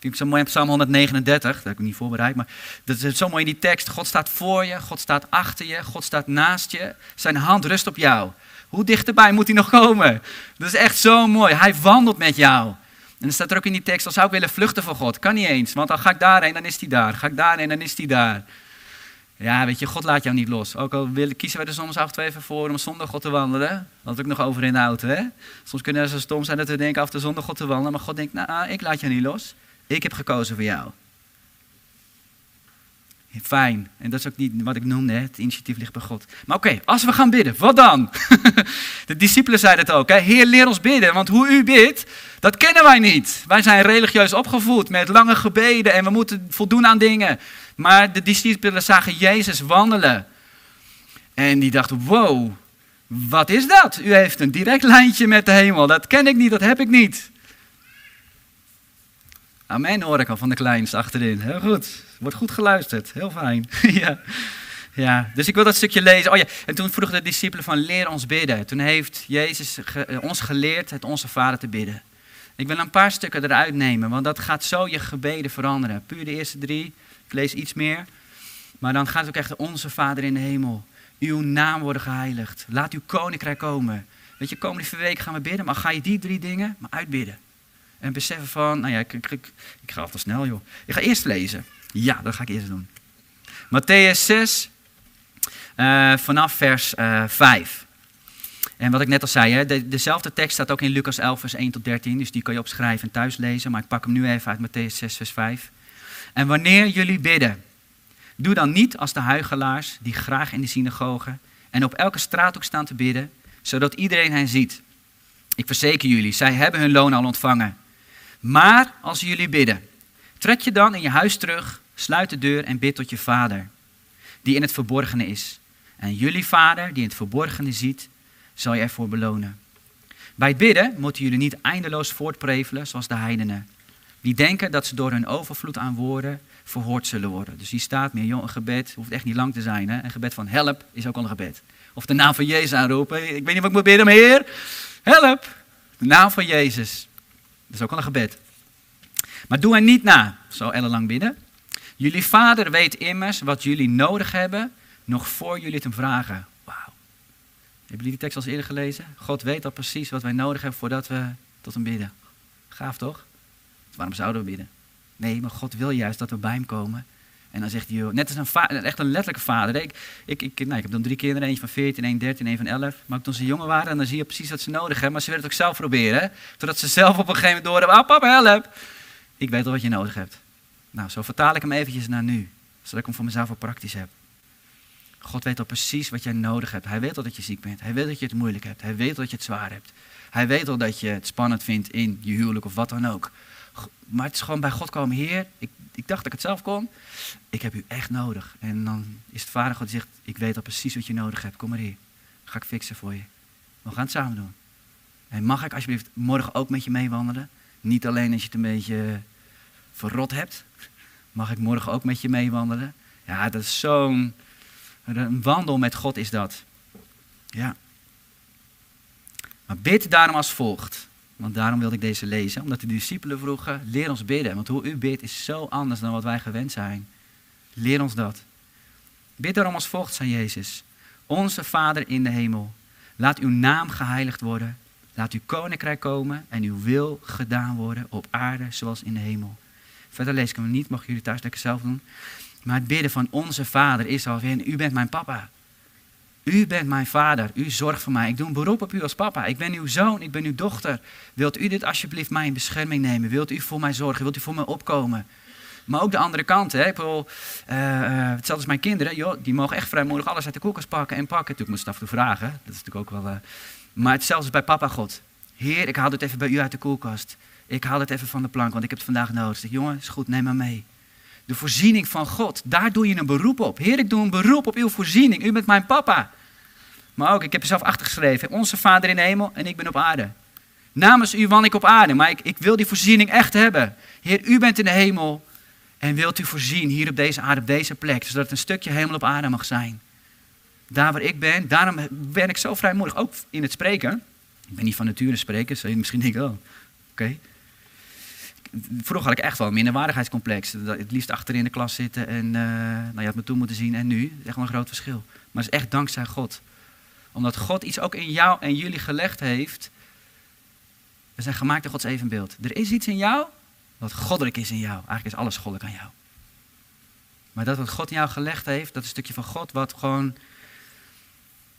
Speaker 1: Vind ik zo mooi in Psalm 139, dat heb ik niet voorbereid, maar dat is zo mooi in die tekst. God staat voor je, God staat achter je, God staat naast je. Zijn hand rust op jou. Hoe dichterbij moet hij nog komen? Dat is echt zo mooi. Hij wandelt met jou. En dan staat er ook in die tekst, dan zou ik willen vluchten voor God. Kan niet eens, want dan ga ik daarheen, dan is hij daar. Ga ik daarheen, dan is hij daar. Ja, weet je, God laat jou niet los. Ook al kiezen we er soms af en toe even voor om zonder God te wandelen. Dat ik nog over in de auto, hè. Soms kunnen we zo stom zijn dat we denken af toe zonder God te wandelen. Maar God denkt, nou, ik laat jou niet los. Ik heb gekozen voor jou. Fijn. En dat is ook niet wat ik noemde, het initiatief ligt bij God. Maar oké, als we gaan bidden, wat dan? [LAUGHS] De discipelen zeiden het ook, hè? Heer, leer ons bidden, want hoe u bidt, dat kennen wij niet. Wij zijn religieus opgevoed met lange gebeden en we moeten voldoen aan dingen. Maar de discipelen zagen Jezus wandelen. En die dachten, wow, Wat is dat? U heeft een direct lijntje met de hemel. Dat ken ik niet, dat heb ik niet. Hoor ik al van de kleinste achterin. Heel goed. Wordt goed geluisterd. Heel fijn. [LAUGHS] ja. ja, dus ik wil dat stukje lezen. Oh ja, en toen vroegen de discipelen van leer ons bidden. Toen heeft Jezus ons geleerd het onze Vader te bidden. Ik wil een paar stukken eruit nemen, want dat gaat zo je gebeden veranderen. Puur de eerste drie, ik lees iets meer. Maar dan gaat het ook echt onze Vader in de hemel. Uw naam worden geheiligd. Laat uw koninkrijk komen. Weet je, komende weken gaan we bidden, maar ga je die drie dingen maar uitbidden. En beseffen van, nou ja, ik, ik, ik, ga al snel joh. Ik ga eerst lezen. Ja, dat ga ik eerst doen. Matthäus 6, uh, vanaf vers uh, eh, 5. En wat ik net al zei, hè, de, dezelfde tekst staat ook in Lucas 11, vers 1 tot 13. Dus die kan je opschrijven en thuis lezen. Maar ik pak hem nu even uit Matthäus 6, vers 5. En wanneer jullie bidden, doe dan niet als de huigelaars die graag in de synagogen en op elke straathoek staan te bidden, zodat iedereen hen ziet. Ik verzeker jullie, zij hebben hun loon al ontvangen. Maar als jullie bidden, trek je dan in je huis terug, sluit de deur en bid tot je vader, die in het verborgene is. En jullie vader, die in het verborgene ziet, zal je ervoor belonen. Bij het bidden moeten jullie niet eindeloos voortprevelen zoals de heidenen. Die denken dat ze door hun overvloed aan woorden verhoord zullen worden. Dus hier staat meer, joh, een gebed hoeft echt niet lang te zijn. Hè? Een gebed van help is ook al een gebed. Of de naam van Jezus aanroepen. Ik weet niet wat ik moet bidden, maar Heer, help. De naam van Jezus. Dat is ook al een gebed. Maar doe er niet na, zo ellenlang bidden. Jullie vader weet immers wat jullie nodig hebben, nog voor jullie het hem vragen. Wauw. Hebben jullie die tekst al eens eerder gelezen? God weet al precies wat wij nodig hebben voordat we tot hem bidden. Gaaf toch? Waarom zouden we bidden? Nee, maar God wil juist dat we bij hem komen. En dan zegt hij, net als een echt een letterlijke vader. Ik, ik, ik, nou, ik heb dan drie kinderen, eentje van 14, één 13, één van 11. Maar toen ze jonger waren, dan zie je precies wat ze nodig hebben. Maar ze willen het ook zelf proberen. Totdat ze zelf op een gegeven moment door hebben, ah papa help. Ik weet al wat je nodig hebt. Nou, zo vertaal ik hem eventjes naar nu. Zodat ik hem voor mezelf al praktisch heb. God weet al precies wat jij nodig hebt. Hij weet al dat je ziek bent. Hij weet dat je het moeilijk hebt. Hij weet al dat je het zwaar hebt. Hij weet al dat je het spannend vindt in je huwelijk of wat dan ook. Maar het is gewoon bij God komen, Heer, ik, ik dacht dat ik het zelf kon. Ik heb u echt nodig. En dan is het vader God zegt, ik weet al precies wat je nodig hebt. Kom maar hier, ga ik fixen voor je. We gaan het samen doen. En mag ik alsjeblieft morgen ook met je meewandelen? Niet alleen als je het een beetje verrot hebt. Mag ik morgen ook met je meewandelen? Ja, dat is zo'n... Een wandel met God is dat. Ja. Maar bid daarom als volgt. Want daarom wilde ik deze lezen. Omdat de discipelen vroegen, leer ons bidden. Want hoe u bidt is zo anders dan wat wij gewend zijn. Leer ons dat. Bid daarom als volgt, zei Jezus. Onze Vader in de hemel. Laat uw naam geheiligd worden. Laat uw koninkrijk komen en uw wil gedaan worden op aarde zoals in de hemel. Verder lees ik hem niet, mag jullie thuis lekker zelf doen. Maar het bidden van onze Vader is alweer, u bent mijn papa. U bent mijn vader, u zorgt voor mij. Ik doe een beroep op u als papa. Ik ben uw zoon, ik ben uw dochter. Wilt u dit alsjeblieft mij in bescherming nemen? Wilt u voor mij zorgen? Wilt u voor mij opkomen? Maar ook de andere kant. Hè? Ik bedoel, uh, hetzelfde als mijn kinderen. Joh, die mogen echt vrijmoedig alles uit de koelkast pakken en pakken. Natuurlijk moet je het af en toe vragen. Dat is natuurlijk ook wel... Uh, maar hetzelfde is bij papa God. Heer, ik haal het even bij u uit de koelkast. Ik haal het even van de plank, want ik heb het vandaag nodig. Zeg, jongen, is goed, neem maar mee. De voorziening van God, daar doe je een beroep op. Heer, ik doe een beroep op uw voorziening. U bent mijn papa. Maar ook, ik heb er zelf achtergeschreven. Onze Vader in de hemel en ik ben op aarde. Namens u wan ik op aarde, maar ik, ik wil die voorziening echt hebben. Heer, u bent in de hemel en wilt u voorzien hier op deze aarde, op deze plek, zodat het een stukje hemel op aarde mag zijn. Daar waar ik ben, daarom ben ik zo vrijmoedig, ook in het spreken. Ik ben niet van nature spreker, je misschien denken, oh, oké. Vroeger had ik echt wel een minderwaardigheidscomplex. Het liefst achter in de klas zitten en uh, nou, je had me toen moeten zien en nu. echt wel een groot verschil. Maar het is echt dankzij God omdat God iets ook in jou en jullie gelegd heeft. We zijn gemaakt in Gods evenbeeld. Er is iets in jou wat goddelijk is in jou. Eigenlijk is alles goddelijk aan jou. Maar dat wat God in jou gelegd heeft, dat is een stukje van God wat gewoon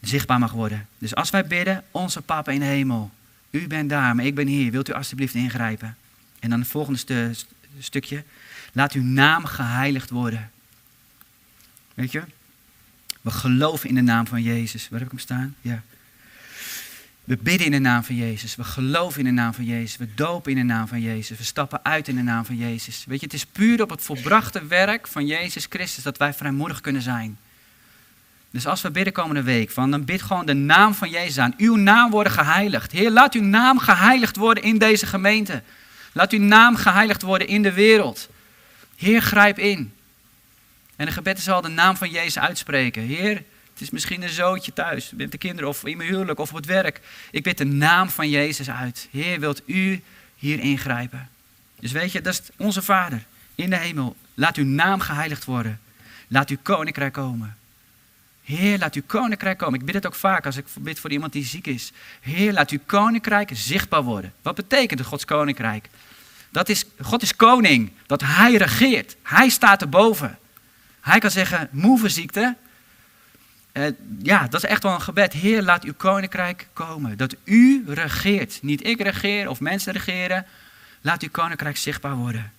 Speaker 1: zichtbaar mag worden. Dus als wij bidden, onze Papa in de hemel, u bent daar, maar ik ben hier, wilt u alstublieft ingrijpen? En dan het volgende stukje, laat uw naam geheiligd worden. Weet je? We geloven in de naam van Jezus. Waar heb ik hem staan? Ja. We bidden in de naam van Jezus. We geloven in de naam van Jezus. We dopen in de naam van Jezus. We stappen uit in de naam van Jezus. Weet je, het is puur op het volbrachte werk van Jezus Christus dat wij vrijmoedig kunnen zijn. Dus als we bidden komende week, van, dan bid gewoon de naam van Jezus aan. Uw naam worden geheiligd. Heer, laat uw naam geheiligd worden in deze gemeente. Laat uw naam geheiligd worden in de wereld. Heer, grijp in. En de gebed zal de naam van Jezus uitspreken. Heer, het is misschien een zootje thuis, met de kinderen of in mijn huwelijk of op het werk. Ik bid de naam van Jezus uit. Heer, wilt u hier ingrijpen? Dus weet je, dat is onze Vader in de hemel. Laat uw naam geheiligd worden. Laat uw koninkrijk komen. Heer, laat uw koninkrijk komen. Ik bid het ook vaak als ik bid voor iemand die ziek is. Heer, laat uw koninkrijk zichtbaar worden. Wat betekent het Gods koninkrijk? Dat is, God is koning, dat hij regeert. Hij staat erboven. Hij kan zeggen, move ziekte. Uh, ja, dat is echt wel een gebed. Heer, laat uw koninkrijk komen. Dat u regeert. Niet ik regeer of mensen regeren. Laat uw koninkrijk zichtbaar worden.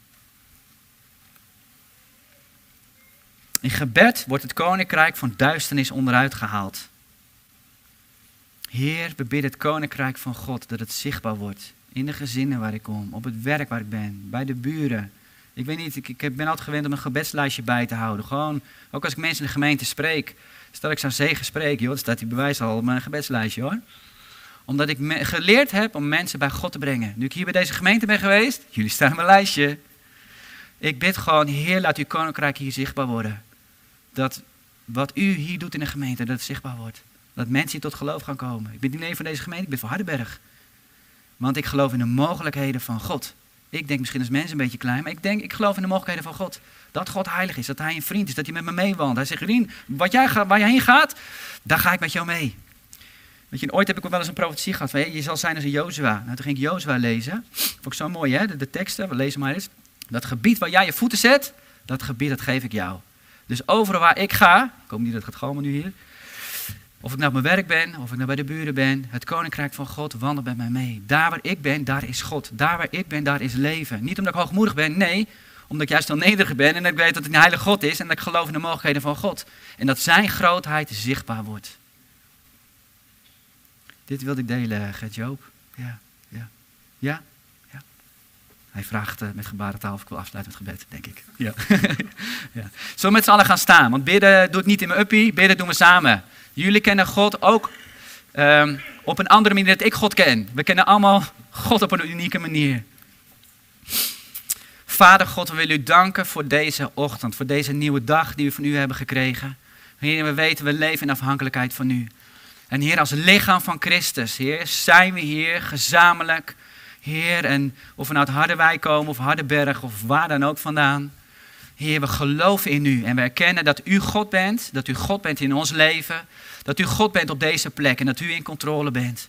Speaker 1: In gebed wordt het koninkrijk van duisternis onderuit gehaald. Heer, we bidden het koninkrijk van God dat het zichtbaar wordt. In de gezinnen waar ik kom, op het werk waar ik ben, bij de buren. Ik weet niet, ik, ben altijd gewend om een gebedslijstje bij te houden. Gewoon, ook als ik mensen in de gemeente spreek. Stel ik zou zegen spreken, joh, dan staat die bewijs al op mijn gebedslijstje hoor. Omdat ik geleerd heb om mensen bij God te brengen. Nu ik hier bij deze gemeente ben geweest, jullie staan mijn lijstje. Ik bid gewoon, Heer, laat uw koninkrijk hier zichtbaar worden dat wat u hier doet in de gemeente, dat het zichtbaar wordt. Dat mensen hier tot geloof gaan komen. Ik ben niet alleen van deze gemeente, ik ben van Hardenberg. Want ik geloof in de mogelijkheden van God. Ik denk misschien als mensen een beetje klein, maar ik denk, ik geloof in de mogelijkheden van God. Dat God heilig is, dat Hij een vriend is, dat Hij met me meewandelt. Hij zegt, Rien, wat jij waar jij heen gaat, daar ga ik met jou mee. Weet je, ooit heb ik wel eens een profetie gehad van, je zal zijn als een Jozua. Nou, toen ging ik Jozua lezen. Vond ik zo mooi, hè, de, de teksten, we lezen maar eens. Dat gebied waar jij je voeten zet, dat gebied, dat geef ik jou. Dus overal waar ik ga, ik hoop niet dat het gaat komen nu hier. Of ik nou op mijn werk ben, of ik nou bij de buren ben. Het koninkrijk van God wandelt met mij mee. Daar waar ik ben, daar is God. Daar waar ik ben, daar is leven. Niet omdat ik hoogmoedig ben, nee. Omdat ik juist al nederig ben en ik weet dat het een heilige God is. En dat ik geloof in de mogelijkheden van God. En dat zijn grootheid zichtbaar wordt. Dit wilde ik delen, Gert Joop. Ja, ja. Ja? Hij vraagt uh, met gebarentaal of ik wil afsluiten met gebed, denk ik. Ja. [LAUGHS] ja. We met z'n allen gaan staan? Want bidden doet niet in mijn uppie, bidden doen we samen. Jullie kennen God ook um, op een andere manier dat ik God ken. We kennen allemaal God op een unieke manier. Vader God, we willen u danken voor deze ochtend, voor deze nieuwe dag die we van u hebben gekregen. Heer, we weten, we leven in afhankelijkheid van u. En Heer, als lichaam van Christus, Heer, zijn we hier gezamenlijk Heer, en of we nou uit Harderwijk komen of Hardenberg of waar dan ook vandaan. Heer, we geloven in u en we erkennen dat u God bent, dat u God bent in ons leven, dat u God bent op deze plek en dat u in controle bent.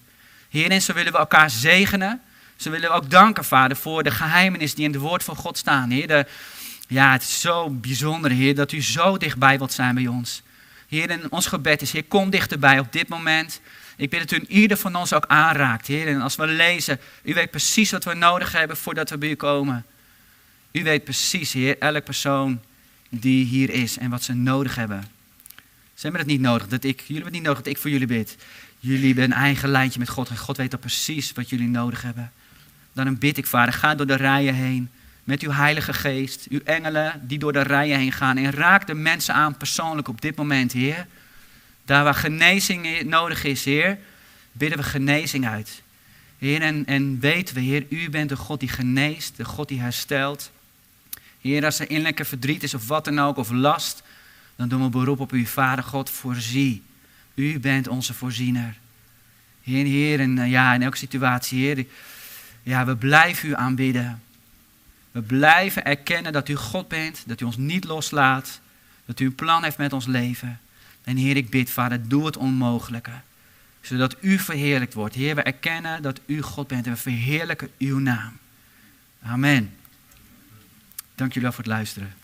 Speaker 1: Heer, en zo willen we elkaar zegenen. Zo willen we ook danken, Vader, voor de geheimenis die in het woord van God staan. Heer, de, ja, het is zo bijzonder, Heer, dat u zo dichtbij wilt zijn bij ons. Heer, en ons gebed is, Heer, kom dichterbij op dit moment. Ik bid dat u ieder van ons ook aanraakt, Heer. En als we lezen, u weet precies wat we nodig hebben voordat we bij u komen. U weet precies, Heer, elk persoon die hier is en wat ze nodig hebben. Ze hebben het niet nodig dat ik, jullie hebben het niet nodig dat ik voor jullie bid. Jullie hebben een eigen lijntje met God en God weet al precies wat jullie nodig hebben. Dan bid ik, Vader, ga door de rijen heen met uw Heilige Geest, uw engelen die door de rijen heen gaan en raak de mensen aan persoonlijk op dit moment, Heer. Daar waar genezing nodig is, Heer, bidden we genezing uit. Heer, en, en weten we, Heer, u bent de God die geneest, de God die herstelt. Heer, als er innerlijke verdriet is of wat dan ook, of last, dan doen we beroep op u, Vader God, voorzie. U bent onze voorziener. Heer, Heer, en eh, ja, in elke situatie, Heer, ja, we blijven u aanbidden. We blijven erkennen dat u God bent, dat u ons niet loslaat, dat u een plan heeft met ons leven. En Heer, ik bid, Vader, doe het onmogelijke. Zodat U verheerlijkt wordt. Heer, we erkennen dat U God bent en we verheerlijken Uw naam. Amen. Dank jullie wel voor het luisteren.